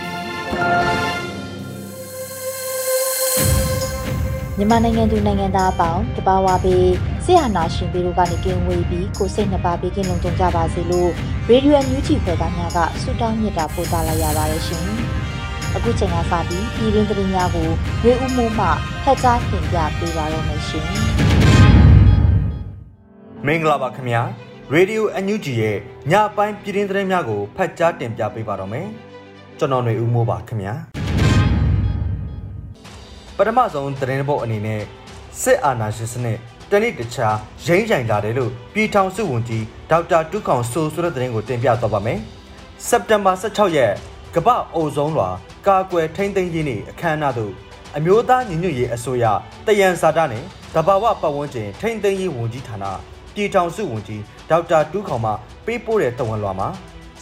ပြီ မြန်မာနိုင်ငံသူနိုင်ငံသားအပေါင်းတဘာဝပေးဆရာနာရှင်ပေတို့ကနေကင်းဝေးပြီးကိုစိတ်နှပါပေးကင်းလုံးကြကြပါစေလို့ရေဒီယိုအန်ယူဂျီဖွယ်သားများကဆုတောင်းမြတ်တာပို့သလာရပါတယ်ရှင်။အခုချိန်ကစပြီးပြည်ရင်းသတင်းများကိုရေဦးမိုးမှဖတ်ကြားတင်ပြပေးပါရမရှင်။မင်္ဂလာပါခင်ဗျာ။ရေဒီယိုအန်ယူဂျီရဲ့ညပိုင်းပြည်ရင်းသတင်းများကိုဖတ်ကြားတင်ပြပေးပါတော့မယ်။ ကျွန်တော်ຫນွေဦးမိုးပါခင်ဗျာပထမဆုံးသတင်းပုတ်အနေနဲ့စစ်အာဏာရှင်စနစ်တနေ့တခြားရိမ့်ရိုင်လာတယ်လို့ပြည်ထောင်စုဝန်ကြီးဒေါက်တာတူးခေါင်ဆိုဆိုတဲ့သတင်းကိုတင်ပြသွားပါမယ်စက်တင်ဘာ16ရက်ကမ္ဘာအိုဇုံးလွာကာကွယ်ထိန်းသိမ်းရေးနေ့အခမ်းအနားသို့အမျိုးသားညီညွတ်ရေးအစိုးရတယံစာတနဲ့တဘာဝပတ်ဝန်းကျင်ထိန်းသိမ်းရေးဝန်ကြီးဌာနပြည်ထောင်စုဝန်ကြီးဒေါက်တာတူးခေါင်မှပေးပို့တဲ့တဝန်လွှာမှာ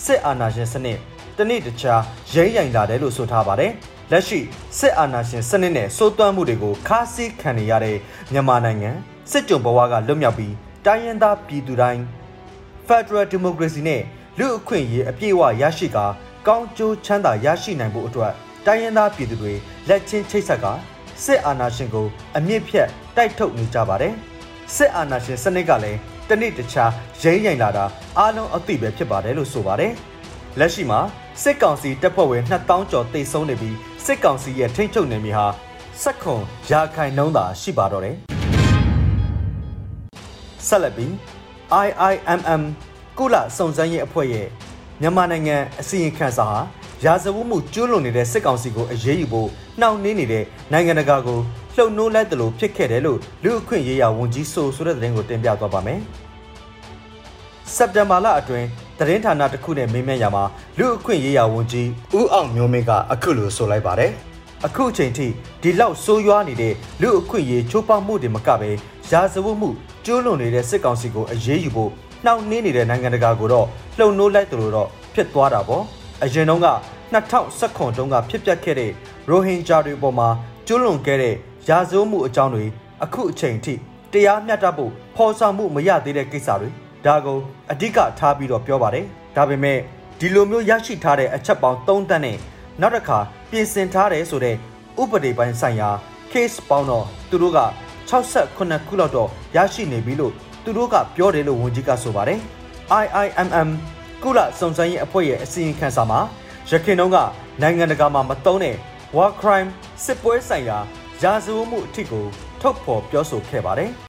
စစ်အာဏာရှင်စနစ် တနေ့တခြားရိမ့်ရိုင်လာတယ်လို့ဆိုထားပါတယ်။လက်ရှိစစ်အာဏာရှင်စနစ်နဲ့စိုးသွမ်းမှုတွေကိုခါးစည်းခံနေရတဲ့မြန်မာနိုင်ငံစစ်ကြုံဘဝကလွတ်မြောက်ပြီးတိုင်းရင်းသားပြည်သူတိုင်း Federal Democracy နဲ့လူအခွင့်အရေးအပြည့်အဝရရှိကာကောင်းကျိုးချမ်းသာရရှိနိုင်ဖို့အတွက်တိုင်းရင်းသားပြည်သူတွေလက်ချင်းချိတ်ဆက်ကစစ်အာဏာရှင်ကိုအမြင့်ဖြတ်တိုက်ထုတ်နေကြပါတယ်။စစ်အာဏာရှင်စနစ်ကလည်းတနေ့တခြားရိမ့်ရိုင်လာတာအားလုံးအသိပဲဖြစ်ပါတယ်လို့ဆိုပါတယ်။ လက်ရှိမှာစစ်ကောင်စီတပ်ဖွဲ့ဝင်2000ကျော်တိတ်ဆုံးနေပြီးစစ်ကောင်စီရဲ့ထိန်းချုပ်နေမြေဟာစက်ခွန်ရာခိုင်နှုန်းသာရှိပါတော့တယ်ဆက်လက်ပြီး IIMM ကုလစုံစမ်းရေးအဖွဲ့ရဲ့မြန်မာနိုင်ငံအစည်းအဝေးခန်းစာဟာရာဇဝတ်မှုကျူးလွန်နေတဲ့စစ်ကောင်စီကိုအရေးယူဖို့နှောင့်နှေးနေတဲ့နိုင်ငံတကာကိုလှုံ့နိုးလိုက်တယ်လို့ဖြစ်ခဲ့တယ်လို့လူအခွင့်ရေးရာဝန်ကြီးဆိုဆိုတဲ့သတင်းကိုတင်ပြသွားပါမယ်။စက်တင်ဘာလအတွင်း သတင်းဌာနတစ်ခုနဲ့မေးမြန်းရာမှာလူအခွင့်ရေးရာဝန်ကြီးဦးအောင်မျိုးမင်းကအခုလိုဆိုလိုက်ပါတယ်။အခုအချိန်ထိဒီလောက်ဆိုးရွားနေတဲ့လူအခွင့်ရေးချိုးဖောက်မှုတွေမကပဲရာဇဝတ်မှုကျူးလွန်နေတဲ့စစ်ကောင်စီကိုအရေးယူဖို့နှောင့်နှေးနေတဲ့နိုင်ငံတကာကိုတော့လှုံ့နိုးလိုက်တယ်လို့တော့ဖြစ်သွားတာပေါ့။အရင်တုန်းက2019တုန်းကဖြစ်ပျက်ခဲ့တဲ့ရိုဟင်ဂျာတွေပေါ်မှာကျူးလွန်ခဲ့တဲ့ရာဇဝတ်မှုအကြောင်းတွေအခုအချိန်ထိတရားမျှတဖို့ဖော်ဆောင်မှုမရသေးတဲ့ကိစ္စတွေ ဒါကိုအဓိကထားပြီးတော့ပြောပါတယ်ဒါပေမဲ့ဒီလိုမျိုးရရှိထားတဲ့အချက်ပေါင်း3တန်းနဲ့နောက်တစ်ခါပြင်ဆင်ထားတယ်ဆိုတဲ့ဥပဒေပိုင်းဆိုင်ရာ case ပေါင်းတော့သူတို့က68ခုလောက်တော့ရရှိနေပြီလို့သူတို့ကပြောတယ်လို့ဝန်ကြီးကဆိုပါတယ် IIMM ကုလစုံစမ်းရေးအဖွဲ့ရဲ့အစီရင်ခံစာမှာရခိုင်တုန်းကနိုင်ငံတကာမှာမတုံးတဲ့ war crime စစ်ပွဲဆိုင်ရာရာဇဝတ်မှုအထစ်ကိုထုတ်ဖော်ပြောဆိုခဲ့ပါတယ်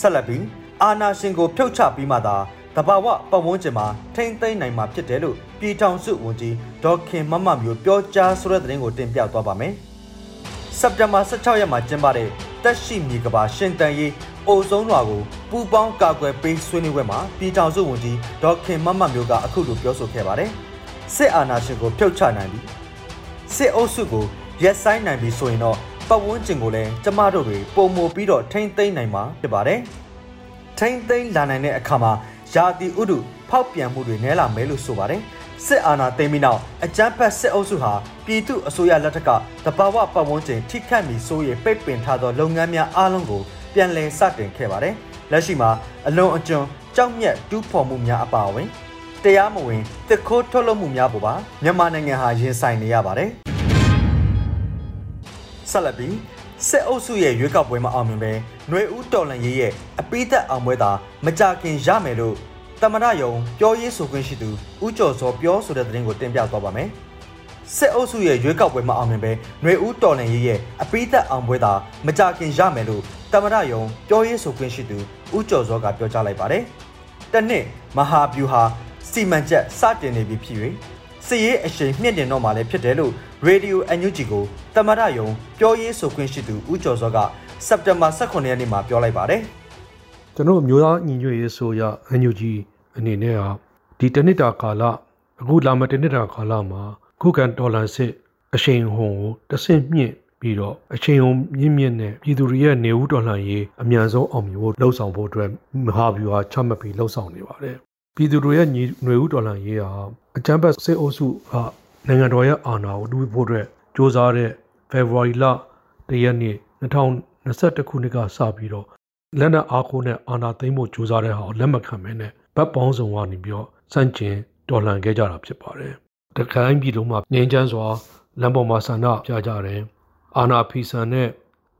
ဆက်လက်ပြီးအာနာရှင်ကိုဖြုတ်ချပြီးမှသာတဘာဝပတ်ဝန်းကျင်မှာထိမ့်သိမ့်နိုင်မှာဖြစ်တယ်လို့ပြည်ထောင်စုဝန်ကြီးဒေါက်ခင်မမမျိုးပြောကြားဆိုတဲ့သတင်းကိုတင်ပြသွားပါမယ်။စက်တင်ဘာ16ရက်မှာကျင်းပတဲ့တက်ရှိမြေကဘာရှင်တန်ရေးအိုဆုံးလွာကိုပူပေါင်းကာကွယ်ပေးဆွေးနွေးပွဲမှာပြည်ထောင်စုဝန်ကြီးဒေါက်ခင်မမမျိုးကအခုလိုပြောဆိုခဲ့ပါတယ်။စစ်အာဏာရှင်ကိုဖြုတ်ချနိုင်ပြီစစ်အုပ်စုကိုရက်ဆိုင်နိုင်ပြီဆိုရင်တော့ ပတ်ဝန်းကျင်ကိုလည်းကျမတို့တွေပုံမပြီးတော့ထိမ့်သိမ့်နိုင်မှာဖြစ်ပါတယ်။ထိမ့်သိမ့်လာနိုင်တဲ့အခါမှာယာတီဥဒုဖောက်ပြန်မှုတွေနည်းလာမယ်လို့ဆိုပါတယ်။စစ်အာဏာသိမ်းပြီးနောက်အကြမ်းဖက်စစ်အုပ်စုဟာပြည်သူအစိုးရလက်ထက်ကတဘာဝပတ်ဝန်းကျင်ထိခတ်မီဆိုးရပိတ်ပင်ထားသောလုပ်ငန်းများအားလုံးကိုပြန်လည်စတင်ခဲ့ပါတယ်။လက်ရှိမှာအလွန်အကျွံကြောက်မြက်တူးဖော်မှုများအပါအဝင်တရားမဝင်တစ်ခိုးထုတ်လုပ်မှုများပေါ်ပါမြန်မာနိုင်ငံဟာရင်ဆိုင်နေရပါတယ်။ ဆက်လက်ပြီးစစ်အုပ်စုရဲ့ရွေးကောက်ပွဲမှာအောင်မြင်ပဲຫນွေဦးတော်လန်ရေးရဲ့အပိသက်အောင်ပွဲသာမကြခင်ရမယ်လို့ တမရယုံပြောရေးဆိုခွင့်ရှိသူဦးကျော်စောပြောဆိုတဲ့သတင်းကိုတင်ပြသွားပါမယ်။စစ်အုပ်စုရဲ့ရွေးကောက်ပွဲမှာအောင်မြင်ပဲຫນွေဦးတော်လန်ရေးရဲ့အပိသက်အောင်ပွဲသာမကြခင်ရမယ်လို့တမရယုံပြောရေးဆိုခွင့်ရှိသူဦးကျော်စောကပြောကြားလိုက်ပါတယ်။တနစ်မဟာဗျူဟာစီမံချက်စတင်နေပြီဖြစ်၍ စစ်ရေးအရှိန်မြင့်တင်တော့မှလည်းဖြစ်တယ်လို့ရေဒီယိုအန်ယူဂျီကိုတမရယုံပြောရေးဆိုခွင့်ရှိသူဦးကျော်စောကစက်တင်ဘာ18ရက်နေ့မှာပြောလိုက်ပါတယ်။ကျွန်တော်မျိုးသားညီညွတ်ရေးဆိုရအန်ယူဂျီအနေနဲ့ဟာဒီတနစ်တာကာလအခုလာမတနစ်တာကာလမှာခုခံဒေါ်လာစစ်အရှိန်ဟုန်ကိုတဆင့်မြင့်ပြီးတော့အချိန်ုံမြင့်မြင့်နဲ့ပြည်သူတွေရဲ့နေဦးတော်လှန်ရေးအမြန်ဆုံးအောင်မြင်ဖို့လှုံ့ဆော်ဖို့အတွက်မဟာဗျူဟာချမှတ်ပြီးလှုံ့ဆော်နေပါတယ် ပြည်သူတွေရဲ့ညီຫນွေဦးတော်လှန်ရေးဟာအကြမ်းဖက်စစ်အုပ်စုကနိုင်ငံတော်ရဲ့အာဏာကိုတူဖို့အတွက်စ조사တဲ့ February လတရက်နေ့2021ခုနှစ်ကစပြီးတော့လက်နက်အားကိုးနဲ့အာဏာသိမ်းဖို့စ조사တဲ့ဟာကိုလက်မခံမဲနဲ့ဗတ်ပေါင်းစုံကနေပြီးတော့စန့်ကျင်တော်လှန်ခဲ့ကြတာဖြစ်ပါတယ်။တခိုင်းပြည်လုံးမှာငြိမ်းချမ်းစွာလမ်းပေါ်မှာဆန္ဒပြကြတယ်။အာဏာဖီဆန်တဲ့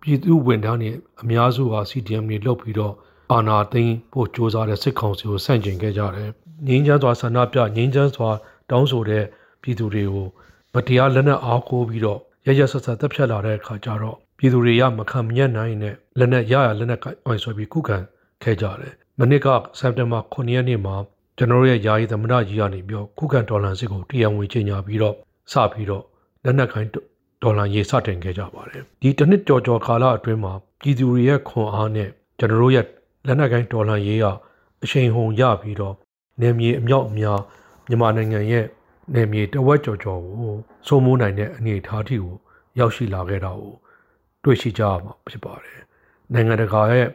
ပြည်သူဝန်ထမ်းတွေအများစုဟာ CDM တွေလုပ်ပြီးတော့ အာဏာသိမ်းဖို့ကြိုးစားတဲ့စစ်ကောင်စီကိုဆန့်ကျင်ခဲ့ကြတယ်။ငြိမ်းချမ်းစွာဆန္ဒပြငြိမ်းချမ်းစွာတောင်းဆိုတဲ့ပြည်သူတွေကိုမတရားလက်နက်အားကိုးပြီးတော့ရရဆက်ဆက်တပ်ဖြတ်လာတဲ့အခါကျတော့ပြည်သူတွေရမခံမညက်နိုင်နဲ့လက်နက်ရရလက်နက်ကိုင်ဆွဲပြီးခုခံခဲ့ကြတယ်။မနစ်ကစက်တင်ဘာ9ရက်နေ့မှာကျွန်တော်ရဲ့ယာယီသမ္မတကြီးကနေပြီးတော့ခုခံဒေါ်လာစစ်ကိုတရားဝင်ကြေညာပြီးတော့စပြီးတော့လက်နက်ကိုင်ဒေါ်လာရေးစတင်ခဲ့ကြပါတယ်။ဒီတစ်နှစ်ကြော်ကြော်ကာလအတွင်းမှာပြည်သူတွေရဲ့ခွန်အားနဲ့ကျွန်တော်တို့ရဲ့ လက်နက်ကိုင်ဒေါ်လာရေးကအရှိန်ဟုန်ရပြီးတော့နေမြေအမြောက်အများမြန်မာနိုင်ငံရဲ့နေမြေတဝက်ကျော်ကျော်ကိုစိုးမိုးနိုင်တဲ့အနေအထားထိကိုရောက်ရှိလာခဲ့တာကိုတွေ့ရှိကြရမှာဖြစ်ပါတယ်။နိုင်ငံတကာရဲ့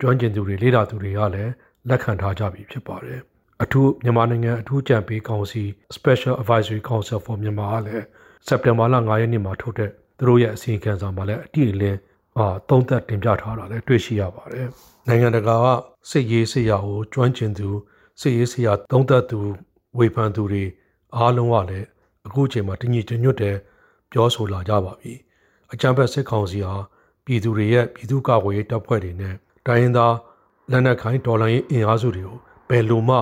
ကျွမ်းကျင်သူတွေလေ့လာသူတွေကလည်းလက်ခံထားကြပြီဖြစ်ပါတယ်။အထူးမြန်မာနိုင်ငံအထူးကြံပေးကောင်စီ Special Advisory Council for Myanmar ကလည်းစက်တင်ဘာလ9ရက်နေ့မှာထုတ်တဲ့သူတို့ရဲ့အစီရင်ခံစာမှာလည်းအတိအလင်း အာသုံးသက်တင်ပြထားတာလည်းတွေ့ရှိရပါတယ်။နိုင်ငံတကာကစစ်ရေးစစ်ရာကိုကျွမ်းကျင်သူစစ်ရေးစစ်ရာသုံးသက်သူဝေဖန်သူတွေအားလုံးကလည်းအခုချိန်မှာတညီတညွတ်တဲ့ပြောဆိုလာကြပါပြီ။အကြံဖက်စစ်ကောင်စီဟာပြည်သူတွေရဲ့ပြည်သူ့ကာကွယ်ရေးတပ်ဖွဲ့တွေနဲ့တိုင်းရင်းသားလက်နက်ခိုင်ဒေါ်လာရေးအင်အားစုတွေကိုဘယ်လိုမှ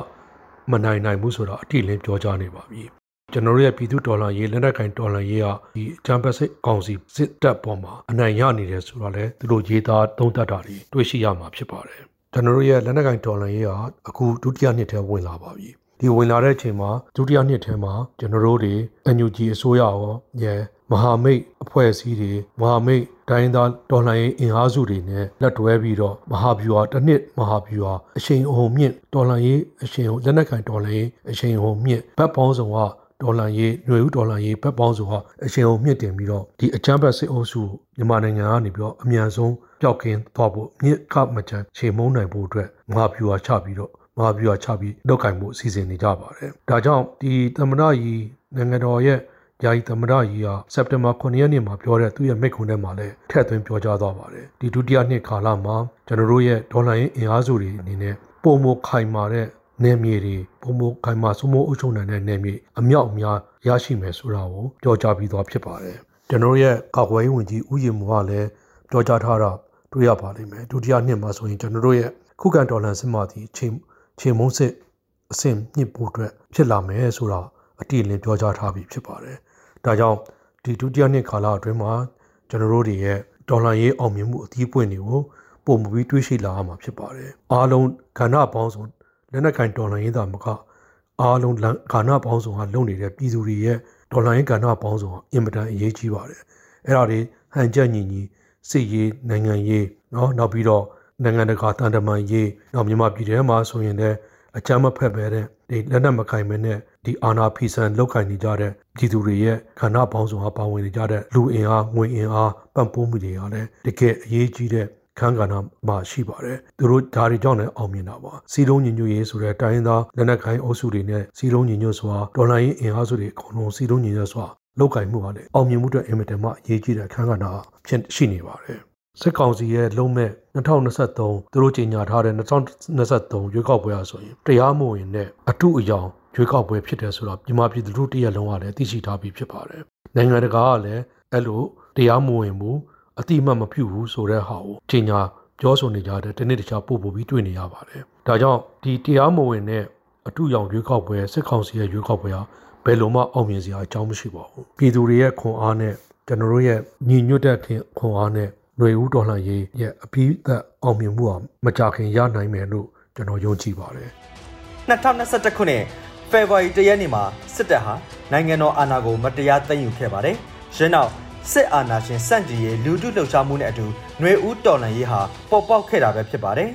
မနိုင်နိုင်ဘူးဆိုတာအတိအလင်းပြောကြားနေပါပြီ ကျွန်တော်တို့ရဲ့ပြည်သူဒေါ်လာရေးလက်နက်ကိုင်ဒေါ်လာရေးဟာဒီအချမ်းပတ်စစ်ကောင်စီစစ်တပ်ပေါ်မှာအနိုင်ရနေတယ်ဆိုတော့လေသူတို့ရေးသားသုံးသပ်တာတွေတွေ့ရှိရမှာဖြစ်ပါတယ်ကျွန်တော်တို့ရဲ့လက်နက်ကိုင်ဒေါ်လာရေးဟာအခုဒုတိယနှစ်ထဲဝင်လာပါပြီဒီဝင်လာတဲ့အချိန်မှာဒုတိယနှစ်ထဲမှာကျွန်တော်တို့တွေ NUG အစိုးရရောညမဟာမိတ်အဖွဲ့အစည်းတွေမဟာမိတ်တိုင်းသားဒေါ်လာရေးအင်အားစုတွေနဲ့လက်တွဲပြီးတော့မဟာဗျူဟာတစ်နှစ်မဟာဗျူဟာအရှိန်အဟုန်မြင့်ဒေါ်လာရေးအရှိန်အဟုန်လက်နက်ကန်ဒေါ်လာရေးအရှိန်အဟုန်မြင့်ဘက်ပေါင်းစုံက ဒေါ်လာရေးຫນွေဦးဒေါ်လာရေးဘက်ပေါင်းစုံကအရှိန်အဟုန်မြင့်တင်ပြီးတော့ဒီအချမ်းဘတ်စစ်အုပ်စုမြန်မာနိုင်ငံကနေပြီးတော့အမြန်ဆုံးပျောက်ကင်းသွားဖို့မြစ်ကမချန်ခြေမုံနိုင်ဖို့အတွက်မဟာဗျူဟာချပြီးတော့မဟာဗျူဟာချပြီးလောက်ကိုင်မှုအစီအစဉ်နေကြပါတယ်။ဒါကြောင့်ဒီသမ္မတကြီးနိုင်ငံတော်ရဲ့ယာယီသမ္မတကြီးဟာစက်တင်ဘာ9ရက်နေ့မှာပြောတဲ့သူ့ရဲ့မိန့်ခွန်းထဲမှာလည်းထည့်သွင်းပြောကြားသွားပါတယ်ဒီဒုတိယနှစ်ကာလမှာကျွန်တော်တို့ရဲ့ဒေါ်လာရင်းအင်အားစုတွေအနေနဲ့ပုံမခိုင်မာတဲ့ နယ်မြေတွေပုံမခိုင်မာစုမိုးအုပ်ချုပ်နိုင်တဲ့နယ်မြေအမြောက်အများရရှိမယ်ဆိုတာကိုပြောကြားပြီးသွားဖြစ်ပါတယ်ကျွန်တော်ရဲ့ကာကွယ်ရေးဝန်ကြီးဦးရင်မူကလည်းပြောကြားထားတာတွေ့ရပါလိမ့်မယ်ဒုတိယနှစ်မှာဆိုရင်ကျွန်တော်တို့ရဲ့ခုခံဒေါ်လာစစ်မှသည်ချိန်ချိန်မုံစစ်အဆင့်မြင့်ဖို့အတွက်ဖြစ်လာမယ်ဆိုတာအတိအလင်းပြောကြားထားပြီးဖြစ်ပါတယ်။ဒါကြောင့်ဒီဒုတိယနှစ်ကာလအတွင်းမှာကျွန်တော်တို့တွေရဲ့ဒေါ်လာရေးအောင်မြင်မှုအသီးပွင့်တွေကိုပုံမပြီးတွေးရှိလာရမှာဖြစ်ပါတယ်။အားလုံးကဏ္ဍပေါင်းစုံ လက်နက်ကင်ဒေါ်လာရေးသာမကအားလုံးကဏ္ဍပေါင်းစုံဟာလုံနေတဲ့ပြည်သူတွေရဲ့ဒေါ်လာရေးကဏ္ဍပေါင်းစုံဟာအင်မတန်အရေးကြီးပါတယ်။အဲ့ဒါတွေဟန်ချက်ညီညီစစ်ရေးနိုင်ငံရေးเนาะနောက်ပြီးတော့နိုင်ငံတကာတန်တမာရေးနောက်မြန်မာပြည်ထဲမှာဆိုရင်လည်းအကြမ်းမဖက်ပဲတဲ့ဒီလက်နက်မကင်မနဲ့ဒီအာနာဖီဆန်လောက်ကင်နေကြတဲ့ပြည်သူတွေရဲ့ခန္ဓာပေါင်းစုံအားပါဝင်နေကြတဲ့လူအင်အားငွေအင်အားပံ့ပိုးမှုတွေကလည်းတကယ်အရေးကြီးတဲ့ ခန်းကဏ္ဍမှာရှိပါတယ်သူတို့ဒါတွေကြောင့်လည်းအောင်မြင်တာပါစီလုံးညီညွတ်ရေးဆိုတဲ့တိုင်းရင်းသားလက်နက်ကိုင်အုပ်စုတွေနဲ့စီလုံးညီညွတ်စွာဒေါ်လာရင်းအင်အားစုတွေအကုန်လုံးစီလုံးညီညွတ်စွာလောက်ကင်မှုကလည်းအောင်မြင်မှုအတွက်အင်မတန်မှအရေးကြီးတဲ့ခန်းကဏ္ဍဖြစ်ရှိနေပါတယ်စစ်ကောင်စီရဲ့လုံးမဲ့2023သူတို့ကြေညာထားတဲ့2023ရွေးကောက်ပွဲအဆိုရင်တရားမဝင်တဲ့အထုအယောင်ရွေးကောက်ပွဲဖြစ်တယ်ဆိုတော့မြန်မာပြည်သူတို့တရက်လုံးကလည်းသိရှိထားပြီးဖြစ်ပါတယ်။နိုင်ငံတကာကလည်းအဲ့လိုတရားမဝင်ဘူး အတိမတ်မပြုဘူးဆိုတဲ့ဟာကိုကြေညာပြောဆိုနေကြတဲ့တနေ့တခြားပို့ပို့ပြီးတွေ့နေရပါတယ်။ဒါကြောင့်ဒီတရားမဝင်တဲ့အထူးရောင်ရွေးကောက်ပွဲစစ်ကောင်စီရဲ့ရွေးကောက်ပွဲဟာဘယ်လိုမှအောင်မြင်စရာအကြောင်းမရှိပါဘူးပြည်သူတွေရဲ့ခွန်အားနဲ့ကျွန်တော်တို့ရဲ့ညီညွတ်တဲ့ခွန်အားနဲ့ຫນွေဦးတော်လှန်ရေးရဲ့အပြီးသက်အောင်မြင်မှုဟာမကြခင်ရနိုင်မယ်လို့ကျွန်တော်ယုံကြည်ပါတယ်2021ခုနှစ်ဖေဖော်ဝါရီလရက်နေ့မှာစစ်တပ်ဟာနိုင်ငံတော်အာဏာကိုမတရားသိမ်းယူခဲ့ပါတယ်။ယင်းနောက် စစ်အာဏာရှင်စန့်ကျင်ရေးလူထုလှုပ်ရှားမှုနဲ့အတူຫນွေဦးတော်လှန်ရေးဟာပေါ်ပေါက်ခဲ့တာပဲဖြစ်ပါတယ်။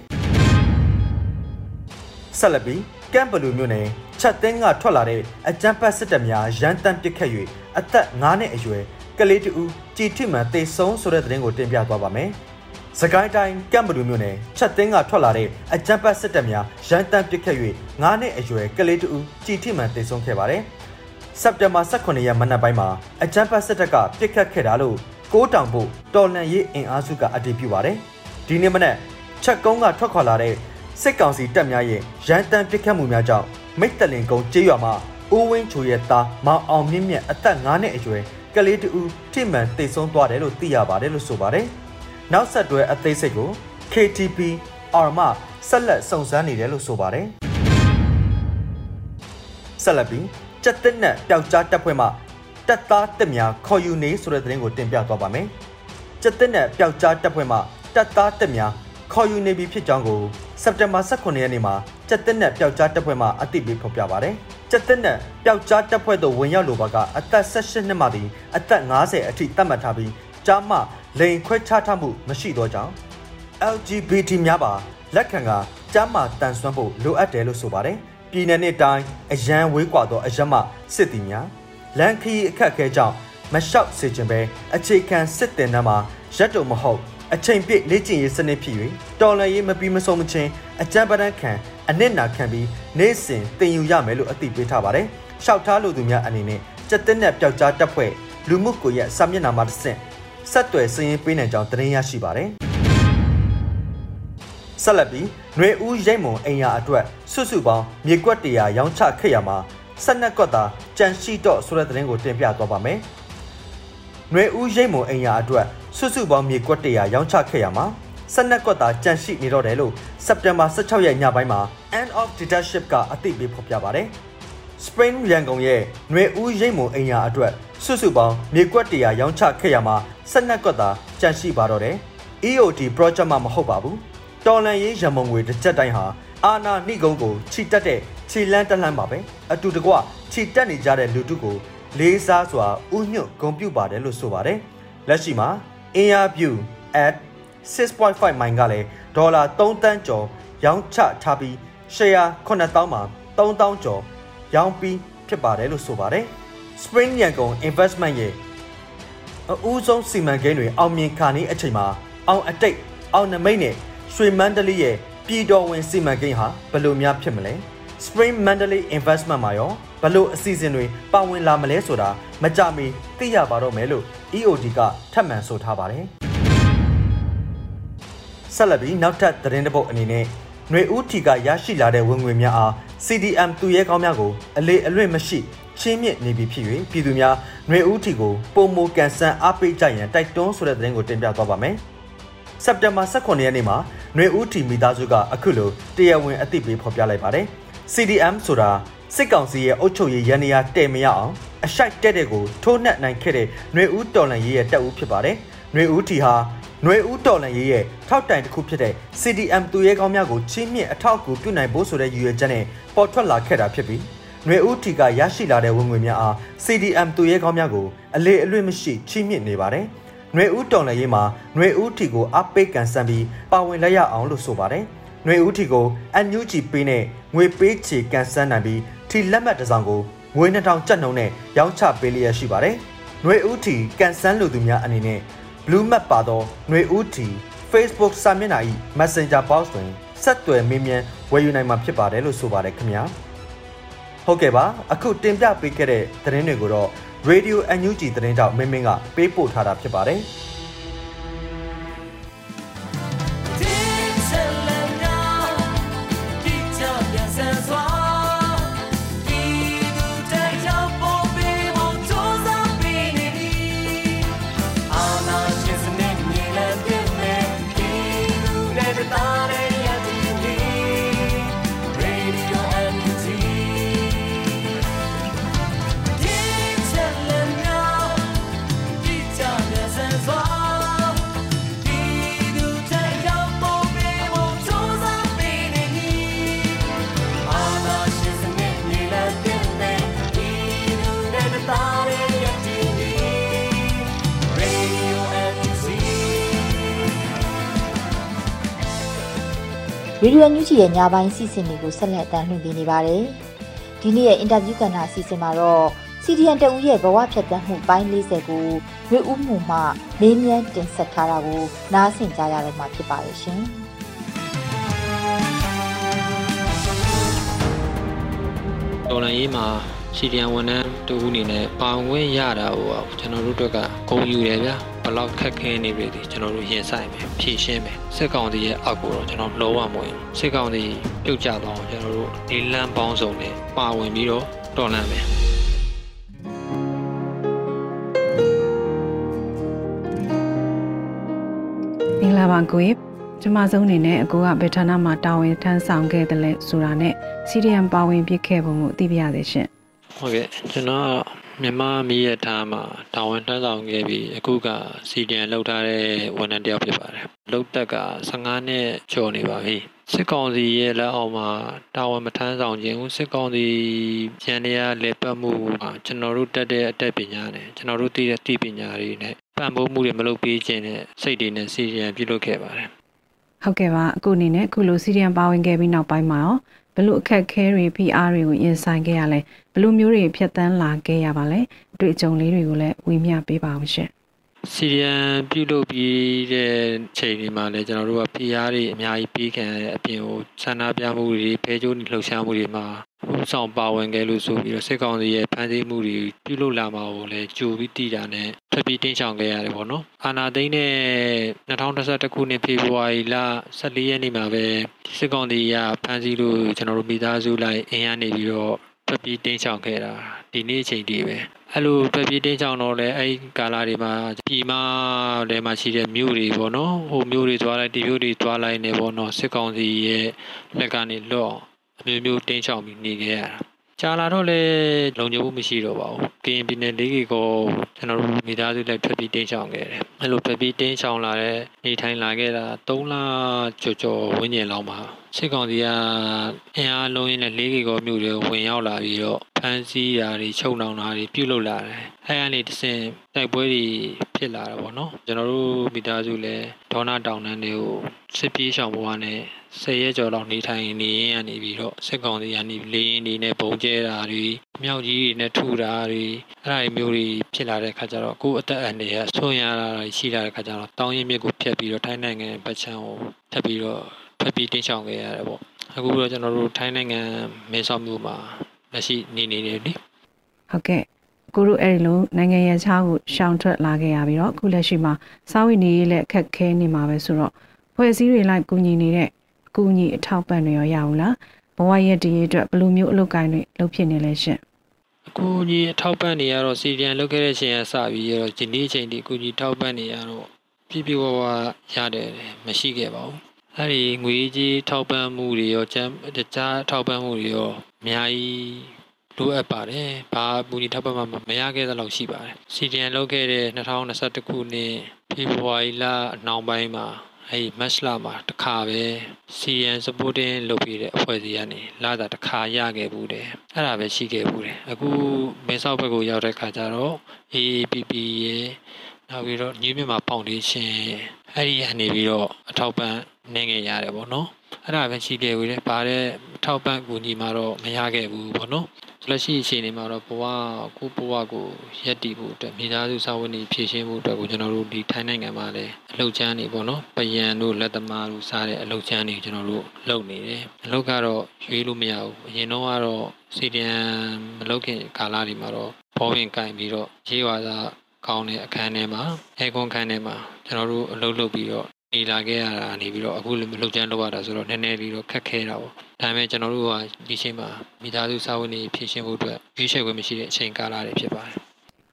ဆက်လက်ပြီးကမ်ဘလူမြို့နယ်ချက်သိန်းကထွက်လာတဲ့အကြမ်းဖက်စစ်တပ်များရန်တမ်းပစ်ခတ်၍အသက်9နှစ်အရွယ်ကလေးတူကြည်ထိမှန်တေဆုံးဆိုတဲ့သတင်းကိုတင်ပြသွားပါမယ်။စကိုင်းတိုင်းကမ်ဘလူမြို့နယ်ချက်သိန်းကထွက်လာတဲ့အကြမ်းဖက်စစ်တပ်များရန်တမ်းပစ်ခတ်၍9နှစ်အရွယ်ကလေးတူကြည်ထိမှန်တေဆုံးခဲ့ပါတယ်။ စက်တင်ဘာ18ရက်မနက်ပိုင်းမှာအကြမ်းဖက်စစ်တပ်ကပစ်ခတ်ခဲ့တာလို့ကိုးတောင်ဖို့တော်လန်ရေးအင်အားစုကအတည်ပြုပါတယ်။ဒီနေ့မနက်ချက်ကုန်းကထွက်ခွာလာတဲ့စစ်ကောင်စီတပ်များရဲ့ရန်တမ်းပစ်ခတ်မှုများကြောင့်မိတ်တလင်ကုန်းကျေးရွာမှာဦးဝင်းချိုရဲ့သားမောင်အောင်မြင့်မြတ်အသက်9နှစ်အရွယ်ကလေးတူထိမှန်တိတ်ဆုံးသွားတယ်လို့သိရပါတယ်လို့ဆိုပါတယ်။နောက်ဆက်တွဲအသေးစိတ်ကို KTP အာမဆက်လက်စုံစမ်းနေတယ်လို့ဆိုပါတယ်။ဆက်လက်ပြီး ကြက်တက်နဲ့ပျောက်ကြားတပ်ဖွဲ့မှတပ်သားတက်များခေါ်ယူနေဆိုတဲ့သတင်းကိုတင်ပြသွားပါမယ်။ကြက်တက်နဲ့ပျောက်ကြားတပ်ဖွဲ့မှတပ်သားတက်များခေါ်ယူနေပြီဖြစ်ကြောင်းကိုစက်တင်ဘာ18ရက်နေ့မှာကြက်တက်နဲ့ပျောက်ကြားတပ်ဖွဲ့မှအသိပေးဖော်ပြပါတယ်။ကြက်တက်နဲ့ပျောက်ကြားတပ်ဖွဲ့တို့ဝင်ရောက်လိုပါကအသက်18နှစ်မှသည်အသက်50အထိသတ်မှတ်ထားပြီးကြားမှလိန်ခွဲခြားထားမှုမရှိသောကြောင့် LGBT များပါလက်ခံကကြားမှတန်ဆွမ်းဖို့လိုအပ်တယ်လို့ဆိုပါတယ်။ ပြည်내နဲ့တိုင်းအရန်ဝေးကွာသောအရက်မှစစ်တီများလန်ခီအခက်အခဲကြောင့်မလျှောက်စေခြင်းပဲအခြေခံစစ်တင်နှမှာရက်တုံမဟုတ်အချိန်ပြည့်လေ့ကျင့်ရေးစနစ်ဖြစ်၍တော်လန်ရေးမပြီးမဆုံးမချင်းအကြံပဒန်းခံအနစ်နာခံပြီးနေ့စဉ်တင်ယူရမယ်လို့အသိပေးထားပါတယ်။ရှောက်ထားလို့သူများအနေနဲ့စက်တက်နဲ့ပျောက်ကြားတပ်ဖွဲ့လူမှုကွန်ရက်စာမျက်နှာမှာတစ်ဆင့်ဆက်သွယ်စည်ရင်ပေးနိုင်ကြောင်းသတင်းရရှိပါတယ်။ ဆက်လက်ပြီးຫນွေဦးရိတ်မုံအိမ်ယာအတွက်စွတ်စုပေါင်းမြေကွက်တရာရောင်းချခဲ့ရမှာဆက်နက်ကွက်သာကြန့်ရှိတော့ဆိုတဲ့သတင်းကိုတင်ပြသွားပါမယ်။ຫນွေဦးရိတ်မုံအိမ်ယာအတွက်စွတ်စုပေါင်းမြေကွက်တရာရောင်းချခဲ့ရမှာဆက်နက်ကွက်သာကြန့်ရှိနေတော့တယ်လို့စက်တင်ဘာ16ရက်ညပိုင်းမှာ End of Dictatorship ကအသိပေးဖော်ပြပါတယ်။ Spring ရန်ကုန်ရဲ့ຫນွေဦးရိတ်မုံအိမ်ယာအတွက်စွတ်စုပေါင်းမြေကွက်တရာရောင်းချခဲ့ရမှာဆက်နက်ကွက်သာကြန့်ရှိပါတော့တယ်။ EOD project မှမဟုတ်ပါဘူး။ တော်လန်ရေးရမုံငွေတစ်ချက်တိုင်းဟာအာနာနှိကုံးကိုခြိတက်တဲ့ခြေလန်းတက်လှမ်းပါပဲအတူတကွခြိတက်နေကြတဲ့လူတုကိုလေးစားစွာဥညွတ်ဂုံပြုပါတယ်လို့ဆိုပါတယ်လက်ရှိမှာအင်အားပြု at 6.5မိုင်ကလည်းဒေါ်လာ3တန်းကျော်ရောင်းချထားပြီး share 9000မှာ3000ကျော်ရောင်းပြီးဖြစ်ပါတယ်လို့ဆိုပါတယ် Spring ရန်ကုန် investment ရဲ့အဦးဆုံးစီမံကိန်းတွေအောင်မြင်ခါနေအချိန်မှာအောင်အတိတ်အောင်နမိတ်နဲ့ ရွှေမန္တလေးရဲ့ပြည်တော်ဝင်စီမံကိန်းဟာဘယ်လိုများဖြစ်မလဲ Spring Mandalay Investment မှာရောဘယ်လိုအစီအစဉ်တွေပါဝင်လာမလဲဆိုတာမကြမီသိရပါတော့မယ်လို့ EOD ကထပ်မံဆိုထားပါတယ်ဆက်လက်ပြီးနောက်ထပ်သတင်းတစ်ပုဒ်အနေနဲ့ຫນွေဦးထီကရရှိလာတဲ့ဝင်ငွေများအား CDM သူရဲကောင်းများကိုအလေအလွင့်မရှိချင်းမြင့်နေပြီဖြစ်၍ပြည်သူများຫນွေဦးထီကိုပုံမကန်ဆန်းအားပေးကြရန်တိုက်တွန်းဆိုတဲ့သတင်းကိုတင်ပြသွားပါမယ်စက်တင်ဘာ18ရက်နေ့မှာ ຫນွေဦးထီမိသားစုကအခုလိုတရားဝင်အသိပေးဖော်ပြလိုက်ပါတယ်။ CDM ဆိုတာစစ်ကောင်စီရဲ့အုပ်ချုပ်ရေးရန်နေရာတည်မရအောင်အရှိုက်တဲ့တဲ့ကိုထိုးနှက်နိုင်ခဲ့တဲ့ຫນွေဦးတော်လန်ရေးရဲ့တပ်ဦးဖြစ်ပါတယ်။ຫນွေဦးထီဟာຫນွေဦးတော်လန်ရေးရဲ့ထောက်တိုင်တစ်ခုဖြစ်တဲ့ CDM သူရဲကောင်းများကိုချင်းမြင့်အထောက်အကူပြုနိုင်ဖို့ဆိုတဲ့ရည်ရွယ်ချက်နဲ့ပေါ်ထွက်လာခဲ့တာဖြစ်ပြီးຫນွေဦးထီကရရှိလာတဲ့ဝင်ငွေများအား CDM သူရဲကောင်းများကိုအလေအလွင့်မရှိချင်းမြင့်နေပါတယ်။ ຫນွေဦးတော်လန်ရေးမှာຫນွေဦးထီကိုအပိတ်ကန်ဆန်းပြီးပါဝင်လက်ရအောင်လို့ဆိုပါတယ်။ຫນွေဦးထီကိုအန်ယူဂျီပေးနဲ့ငွေပေးချေကန်ဆန်းနိုင်ပြီးထီလက်မှတ်တစ်စောင်ကိုငွေ2000ကျပ်နှုန်းနဲ့ရောင်းချပေးလျက်ရှိပါတယ်။ຫນွေဦးထီကန်ဆန်းလူသူများအနေနဲ့ Blue Map ပါသောຫນွေဦးထီ Facebook စာမျက်နှာ၏ Messenger box တွင်ဆက်သွယ်မေးမြန်းဝယ်ယူနိုင်မှာဖြစ်ပါတယ်လို့ဆိုပါတယ်ခင်ဗျာ။ဟုတ်ကဲ့ပါအခုတင်ပြပေးခဲ့တဲ့သတင်းတွေကိုတော့ Radio NUG သတင်းတောက်မင်းမင်းကပေးပို့ထားတာဖြစ်ပါတယ်။ ရေဒီယိုညူချီရဲ့ညပိုင်းစီစဉ်တွေကိုဆက်လက်တင်ပြနေပါတယ်။ဒီနေ့ရဲ့အင်တာဗျူးကဏ္ဍအစီအစဉ်မှာတော့စီဒီအန်တဦးရဲ့ဘဝဖြတ်သန်းမှုပိုင်း40ကိုရွေဦးမှုမှမေးမြန်းတင်ဆက်ထားတာကိုနားဆင်ကြရတော့မှာဖြစ်ပါရဲ့ရှင်။တော်လန်ရေးမှာစီဒီယန်ဝန်ထမ်းတူအနေနဲ့ပါဝင်ရတာဟိုကျွန်တော်တို့အတွက်ကဂုံယူတယ်ဗျာ ဘလောက်ခက်ခဲနေပြီဒီကျွန်တော်တို့ရင်ဆိုင်မယ်ဖြည့်ရှင်းမယ်စစ်ကောင်စီရဲ့အောက်ကိုတော့ကျွန်တော်လုံးဝမဝင်စစ်ကောင်စီပြုတ်ကျသွားအောင်ကျွန်တော်တို့ဒီလမ်းပေါင်းစုံနဲ့ပါဝင်ပြီးတော့တော်လန်မယ်မင်္ဂလာပါကိုကြီးကျမဆုံးအနေနဲ့အကိုကဗေဌာနမှာတာဝန်ထမ်းဆောင်ခဲ့တယ်လဲဆိုတာနဲ့စီရီယံပါဝင်ပြစ်ခဲ့ပုံကိုသိပြရစေရှင်ဟုတ်ကဲ့ကျွန်တော်က မြန်မာမီးရထားမှာတာဝန်ထမ်းဆောင်ခဲ့ပြီးအခုကစီဒီယန်လောက်ထားတဲ့ဝန်ထမ်းတစ်ယောက်ဖြစ်ပါတယ်လောက်တက်က15နှစ်ကျော်နေပါပြီစစ်ကောင်စီရဲ့လက်အောက်မှာတာဝန်မထမ်းဆောင်ခြင်းဦးစစ်ကောင်စီရန်ရလက်ပတ်မှုမှာကျွန်တော်တို့တက်တဲ့အတက်ပညာနဲ့ကျွန်တော်တို့သိတဲ့သိပညာတွေနဲ့ပံ့ပိုးမှုတွေမလုပ်ပေးခြင်းနဲ့စိတ်တွေနဲ့စီရီယန်ပြုလုပ်ခဲ့ပါတယ်ဟုတ်ကဲ့ပါအခုအနေနဲ့အခုလိုစီရီယံပါဝင်ခဲ့ပြီးနောက်ပိုင်းမှာရော ဘလို့အခက်ခဲတွေ PR တွေကိုရင်ဆိုင်ခဲ့ရလဲဘလို့မျိုးတွေဖြတ်တန်းလာခဲ့ရပါလဲအတွေ့အကြုံလေးတွေကိုလည်းဝေမျှပေးပါအောင်ရှင်စီရီယန်ပြုလုပ်ပြီးတဲ့ချိန်ဒီမှာလည်းကျွန်တော်တို့က PR တွေအများကြီးပြီးခံရတဲ့အပြင်ကိုဆန္ဒပြမှုတွေဖဲကျိုးလှုပ်ရှားမှုတွေမှာ ဥဆောင်ပါဝင်ခဲ့လို့ဆိုပြီးတော့စစ်ကောင်စီရဲ့ဖမ်းဆီးမှုတွေပြုလုပ်လာမှာကိုလည်းကြိုပြီးတည်တာနဲ့ဖက်ပြီးတင်းချောင်ခဲ့ရတယ်ပေါ့နော်အာနာသိန်းနဲ့2021ခုနှစ်ဖေဖော်ဝါရီလ14ရက်နေ့မှာပဲစစ်ကောင်စီကဖမ်းဆီးလို့ကျွန်တော်တို့မိသားစုလိုက်အင်အားနေပြီးတော့ဖက်ပြီးတင်းချောင်ခဲ့တာဒီနေ့အချိန်တည်းပဲအဲ့လိုဖက်ပြီးတင်းချောင်တော့လဲအဲ့ကာလတွေမှာပြည်မထဲမှာရှိတဲ့မြို့တွေပေါ့နော်ဟိုမြို့တွေသွားလိုက်ဒီမြို့တွေသွားလိုက်နေပေါ့နော်စစ်ကောင်စီရဲ့လက်ကနေလွတ်အောင် အမျိုးမျိုးတင်းချောင်ပြီးနေခဲ့ရတာကြာလာတော့လေလုံခြုံမှုမရှိတော့ပါဘူးကရင်ပြည်နယ်လေးကြီးကိုကျွန်တော်တို့မိသားစုလိုက်ဖက်ပြီးတင်းချောင်ခဲ့တယ်အဲ့လိုဖက်ပြီးတင်းချောင်လာတဲ့နေထိုင်လာခဲ့တာ3လကျော်ကျော်ဝန်းကျင်လောက်မှာစစ်ကောင်စီကအင်အားလုံးရင်းနဲ့လေးကြီးကိုမြို့တွေဝင်ရောက်လာပြီးတော့ဖမ်းဆီးတာတွေချုပ်နှောင်တာတွေပြုလုပ်လာတယ်အဲ့အနေတစင်တိုက်ပွဲတွေဖြစ်လာတာပေါ့နော်ကျွန်တော်တို့မိသားစုလည်းဒေါနာတောင်တန်းတွေကိုစစ်ပြေးရှောင်ဘဝနဲ့ဆယ်ရက်ကျော်လောက်နေထိုင်နေရင်းကနေပြီးတော့စစ်ကောင်စီကနေလေရင်တွေနဲ့ပုံကျဲတာတွေမြောက်ကြီးတွေနဲ့ထူတာတွေအဲ့ဒါတွေမျိုးတွေဖြစ်လာတဲ့ခါကျတော့ကိုယ်အသက်အန္တရာယ်ဆွံ့ရတာတွေရှိလာတဲ့ခါကျတော့တောင်းရင်မြစ်ကိုဖျက်ပြီးတော့ထိုင်းနိုင်ငံပတ်ချမ်းကိုထပ်ပြီးတော့ ဖက်ပြီးတင်းချောင်ခဲ့ရတယ်ပေါ့အခုတော့ကျွန်တော်တို့ထိုင်းနိုင်ငံမဲဆောက်မြို့မှာလက်ရှိနေနေတယ်လေဟုတ်ကဲ့ကိုတို့အဲ့ဒီလိုနိုင်ငံရဲ့ခြားကိုရှောင်ထွက်လာခဲ့ရပြီးတော့အခုလက်ရှိမှာစာဝိနေရေးလက်အခက်ခဲနေမှာပဲဆိုတော့ဖွဲ့စည်းတွေလိုက်ကူညီနေတဲ့အကူအညီအထောက်ပံ့တွေရောရအောင်လားဘဝရဲ့တည်ရအတွက်ဘယ်လိုမျိုးအလုပ်ကိုင်းတွေလုပ်ဖြစ်နေလဲရှင်အခုကြီးအထောက်ပံ့နေရတော့စီဒီယန်လုပ်ခဲ့တဲ့ချိန်ကစပြီးရတော့ဒီနေ့ချိန်ဒီအခုကြီးထောက်ပံ့နေရတော့ပြည့်ပြည့်ဝဝရတယ်မရှိခဲ့ပါဘူး အဲ့ဒီငွေကြီးထောက်ပံ့မှုတွေရောကျန်းတခြားထောက်ပံ့မှုတွေရောအများကြီးလိုအပ်ပါတယ်။ဘာပူညီထောက်ပံ့မှမရခဲ့သလောက်ရှိပါတယ်။ CDN လုပ်ခဲ့တဲ့2021ခုနှစ်ဖေဖော်ဝါရီလအနောက်ပိုင်းမှာအဲ့ဒီမတ်လမှာတစ်ခါပဲ CN supporting လုပ်ပြီးတဲ့အဖွဲ့အစည်းကနေလာတာတစ်ခါရခဲ့ဘူးတယ်အဲ့ဒါပဲရှိခဲ့ဘူးတယ်အခုမင်းဆောက်ဘက်ကိုရောက်တဲ့ခါကျတော့ AAPP ရဲ့ နောက်ပြီးတော့ New Myanmar Foundation အဲ့ဒီကနေပြီးတော့အထောက်ပံ့နေငယ်ရတယ်ပေါ့နော်အဲ့ဒါပဲရှိခဲ့ဘူးတယ်ဘာတဲ့အထောက်ပံ့ကူညီမှာတော့မရခဲ့ဘူးပေါ့နော်လက်ရှိအခြေအနေမှာတော့ဘဝကိုဘဝကိုရက်တည်ဖို့အတွက်မိသားစုစာဝန်တွေဖြည့်ရှင်းဖို့အတွက်ကိုကျွန်တော်တို့ဒီထိုင်းနိုင်ငံမှာလည်းအလုပ်ချမ်းနေပေါ့နော်ပယံတို့လက်သမားတို့စားတဲ့အလုပ်ချမ်းတွေကျွန်တော်တို့လုပ်နေတယ်အလုပ်ကတော့ရွေးလို့မရဘူးအရင်တော့ကတော့စီဒီယန်မလုပ်ခင်ကာလတွေမှာတော့ဘောဝင်ကင်ပြီးတော့ရေးဝါစာ ကောင်းတဲ့အခန်းထဲမှာအဲကွန်ခန်းထဲမှာကျွန်တော်တို့အလုပ်လုပ်ပြီးတော့နေလာခဲ့ရတာနေပြီးတော့အခုလည်းမလုပ်ချမ်းလုပ်ရတာဆိုတော့နည်းနည်းလေးတော့ခက်ခဲတာပေါ့ဒါပေမဲ့ကျွန်တော်တို့ကဒီချိန်မှာမိသားစုစာဝန်တွေဖြည့်ရှင်းဖို့အတွက်ရွေးချယ်ခွင့်မရှိတဲ့အချိန်ကာလတွေဖြစ်ပါတယ်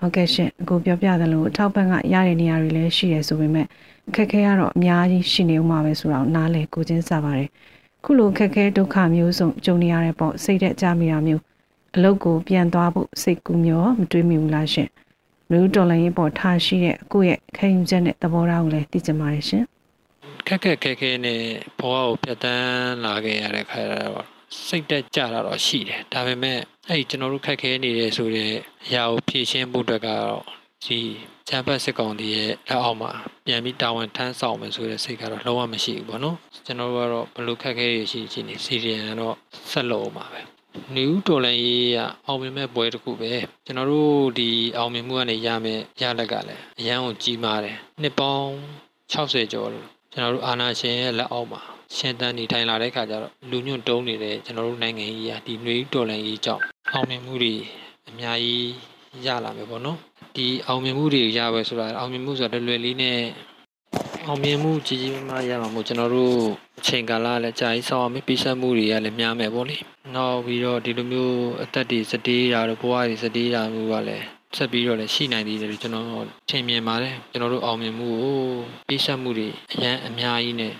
ဟုတ်ကဲ့ရှင်အခုပြောပြသလိုအထောက်ပံ့ကရတဲ့နေရာတွေလည်းရှိရဆိုပေမဲ့အခက်ခဲကတော့အများကြီးရှိနေဦးမှာပဲဆိုတော့နားလေကိုချင်းစားပါတယ်ခုလိုအခက်ခဲဒုက္ခမျိုးစုံကြုံနေရတဲ့ပေါ့စိတ်သက်ကြမိတာမျိုးအလုပ်ကိုပြန်သွားဖို့စိတ်ကူးမျိုးမတွေးမိဘူးလားရှင် လူတော်လည်းပေါ့ထားရှိတဲ့ကိုယ့်ရဲ့ခံယူချက်နဲ့သဘောထားကိုလည်းသိကြပါတယ်ရှင်ခက်ခက်ခဲခဲနဲ့ဘဝကိုပြတ်တန်းလာခဲ့ရတဲ့ခါကျတော့စိတ်တက်ကြတာတော့ရှိတယ်ဒါပေမဲ့အဲ့ဒီကျွန်တော်တို့ခက်ခဲနေတယ်ဆိုတဲ့အရာကိုဖြည့်ရှင်းဖို့အတွက်ကတော့ဒီချမ်းပတ်စစ်ကောင်တီရဲ့လက်အောက်မှာပြန်ပြီးတာဝန်ထမ်းဆောင်မယ်ဆိုတဲ့စိတ်ကတော့လုံးဝမရှိဘူးပေါ့နော်ကျွန်တော်တို့ကတော့ဘလို့ခက်ခဲရရှိချင်နေစီရီယန်ကတော့ဆက်လို့မှာပဲ နယူးတော်လန်ရေးကအောင်မြင်မဲ့ပွဲတစ်ခုပဲကျွန်တော်တို့ဒီအောင်မြင်မှုကနေရမယ်ရလက်ကလည်းအရန်ကိုကြီးမားတယ်နှစ်ပေါင်း60ကျော်လို့ကျွန်တော်တို့အာနာရှင်ရဲ့လက်အောက်မှာရှင်တန်းနေထိုင်လာတဲ့ခါကျတော့လူညွန့်တုံးနေတဲ့ကျွန်တော်တို့နိုင်ငံကြီးကဒီနယူးတော်လန်ရေးကြောင့်အောင်မြင်မှုတွေအများကြီးရလာမယ်ပေါ့နော်ဒီအောင်မြင်မှုတွေရပဲဆိုတာအောင်မြင်မှုဆိုတာလွယ်လေးနဲ့ အောင်မြင်မှုကြီးကြီးမားမားရမှာမို့ကျွန်တော်တို့အချိန်ကာလလည်းကြာကြီးဆောင်းအောင်ပြီးဆက်မှုတွေကလည်းများမယ်ပေါ့လေနောက်ပြီးတော့ဒီလိုမျိုးအသက်တွေစတေးတာတို့ဘဝတွေစတေးတာမျိုးကလည်းဆက်ပြီးတော့လည်းရှိနိုင်သေးတယ်လို့ကျွန်တော်ထင်မြင်ပါတယ်ကျွန်တော်တို့အောင်မြင်မှုကိုပြီးဆက်မှုတွေအရန်အများကြီးနဲ့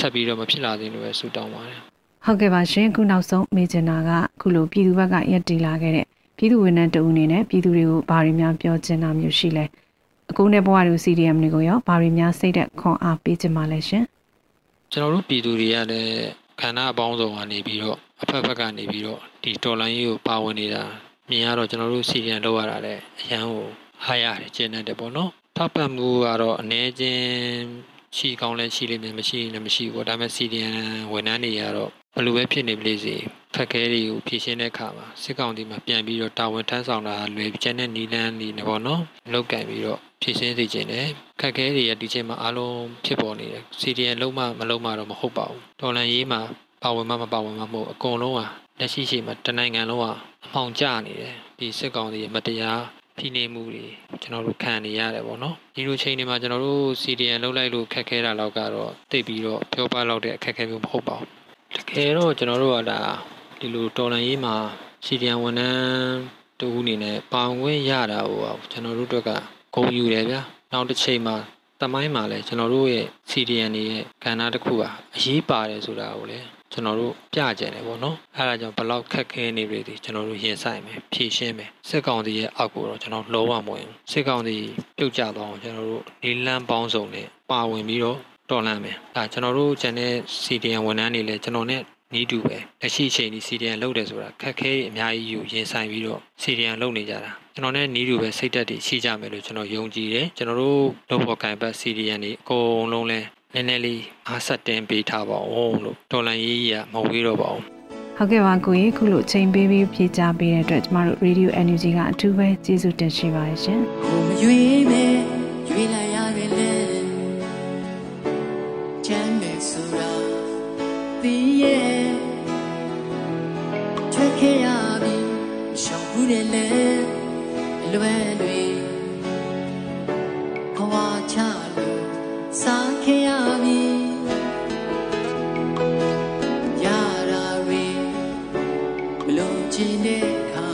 ဆက်ပြီးတော့မဖြစ်လာသေးလို့ပဲဆုတောင်းပါတယ်ဟုတ်ကဲ့ပါရှင်ခုနောက်ဆုံးမေဂျင်နာကခုလိုပြည်သူဘက်ကရက်တီလာခဲ့တဲ့ပြည်သူဝန်ထမ်းတဦးအနေနဲ့ပြည်သူတွေကိုဘာတွေများပြောချင်တာမျိုးရှိလဲ အကူနဲ့ဘဝတွေ CDM တွေကိုရောဘာတွေများစိတ်သက်ခွန်အားပေးချင်ပါလဲရှင်ကျွန်တော်တို့ပြည်သူတွေကလည်းခန္ဓာအပေါင်းစုံကနေပြီးတော့အဖက်ဖက်ကနေပြီးတော့ဒီတော်လိုင်းရေးကိုပါဝင်နေတာမြင်ရတော့ကျွန်တော်တို့ CDM လောက်ရတာလည်းအရန်ကိုဟာရတယ်ကျင်းနေတယ်ပေါ့နော်ထောက်ပံ့မှုကတော့အနေချင်းရှိကောင်းလဲရှိလိမ့်မယ်မရှိရင်လည်းမရှိဘူးပေါ့ဒါပေမဲ့ CDM ဝန်ထမ်းတွေကတော့ဘယ်လိုပဲဖြစ်နေပလေစေခက်ခဲတွေကိုဖြေရှင်းတဲ့အခါမှာစစ်ကောင်စီမှာပြန်ပြီးတော့တာဝန်ထမ်းဆောင်တာလွယ်ကျန်တဲ့နီလန်းနေနေပေါ့နော်လောက်ကန်ပြီးတော့ ဖြေရှင်းစေခြင်းနဲ့ခက်ခဲတွေရဒီချိန်မှာအားလုံးဖြစ်ပေါ်နေတယ် CDN လုံးမမလုံးမတော့မဟုတ်ပါဘူးဒေါ်လာရေးမှာပါဝင်မှမပါဝင်မှမဟုတ်အကုန်လုံးဟာလက်ရှိရှိမှာတနိုင်ငံလုံးဟာအမှောင်ကျနေတယ်ဒီစစ်ကောင်စီရဲ့မတရားဖိနှိပ်မှုတွေကျွန်တော်တို့ခံနေရတယ်ပေါ့နော်ဒီလိုချိန်တွေမှာကျွန်တော်တို့ CDN လောက်လိုက်လို့ခက်ခဲတာတော့ကတော့တိတ်ပြီးတော့ပြောပလောက်တဲ့အခက်အခဲမျိုးမဟုတ်ပါဘူးတကယ်တော့ကျွန်တော်တို့ကဒါဒီလိုတော်လန်ရေးမှာစီဒီယံဝန်ထမ်းတူအနေနဲ့ပါဝင်ရတာဟိုကျွန်တော်တို့အတွက်က ဂုဏ်ယူတယ်ဗျာနောက်တစ်ချိန်မှာတမိုင်းမှာလည်းကျွန်တော်တို့ရဲ့ CDN တွေရဲ့ကဏ္ဍတစ်ခုဟာအရေးပါတယ်ဆိုတာကိုလည်းကျွန်တော်တို့ပြကြတယ်ပေါ့နော်အဲဒါကြောင့်ဘလောက်ခက်ခဲနေပြီဒီကျွန်တော်တို့ရင်ဆိုင်မယ်ဖြည့်ရှင်းမယ်စစ်ကောင်စီရဲ့အောက်ကိုတော့ကျွန်တော်လုံးဝမဝင်စစ်ကောင်စီပြုတ်ကျသွားအောင်ကျွန်တော်တို့လေးလန်းပေါင်းစုံနဲ့ပါဝင်ပြီးတော့တော်လန့်မယ်ဒါကျွန်တော်တို့ကျန်တဲ့ CDN ဝန်ထမ်းတွေလည်းကျွန်တော်နဲ့ နီးတူပဲလက်ရှိအချိန်ဒီ CDN လုပ်တယ်ဆိုတာခက်ခဲအများကြီးယူရင်ဆိုင်ပြီးတော့ CDN လုပ်နေကြတာကျွန်တော်နဲ့နီးတူပဲစိတ်သက်တွေရှိကြမယ်လို့ကျွန်တော်ယုံကြည်တယ်ကျွန်တော်တို့လုပ်ဖို့ကံပတ် CDN တွေအကုန်လုံးလဲနည်းနည်းလေးအားဆက်တင်ပေးထားပါဦးလို့တော်လန်ရေးကြီးကမဝေးတော့ပါဘူးဟုတ်ကဲ့ပါကိုကြီးခုလိုချိန်ပေးပြီးဖြေချပေးတဲ့အတွက်ကျမတို့ Radio Energy ကအထူးပဲကျေးဇူးတင်ရှိပါတယ်ရှင်ကိုမရွေးမဲ့ လွယ်တွေခွာချလို့စားခဲ့ရပြီရတာတွေမလို့ချင်တဲ့အခါ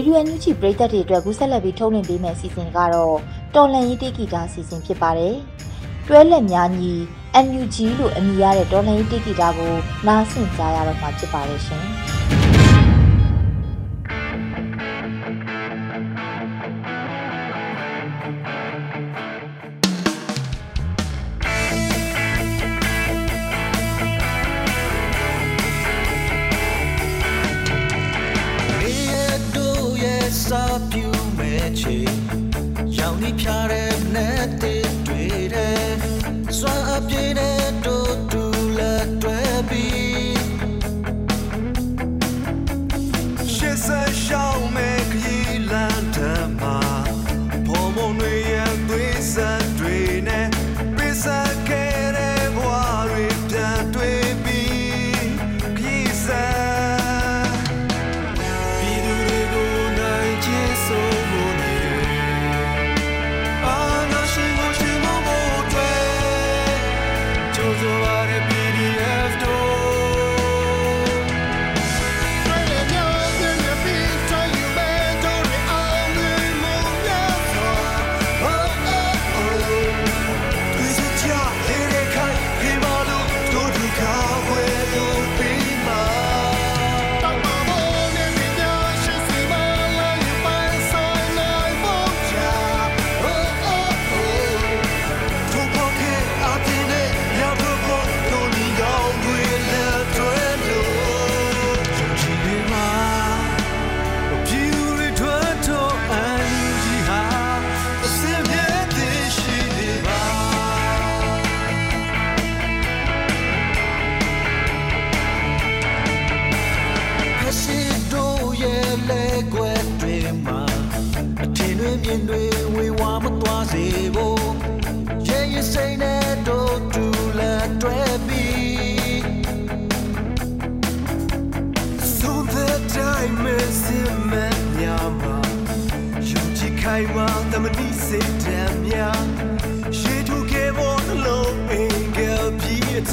ရေဒီယိုအန်ယူဂျီပရိသတ်တွေအတွက်ကူးဆက်လက်ပြီးထုတ်လွှင့်ပေးမယ့်အစီအစဉ်ကတော့တော်လန်ရေးတေးဂီတာအစီအစဉ်ဖြစ်ပါတယ်။တွဲလက်များညီ NUG လို့အမည်ရတဲ့တော်လန်ရေးတေးဂီတာကိုနားဆင်ကြရတော့မှာဖြစ်ပါတယ်ရှင်။ take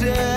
ည့်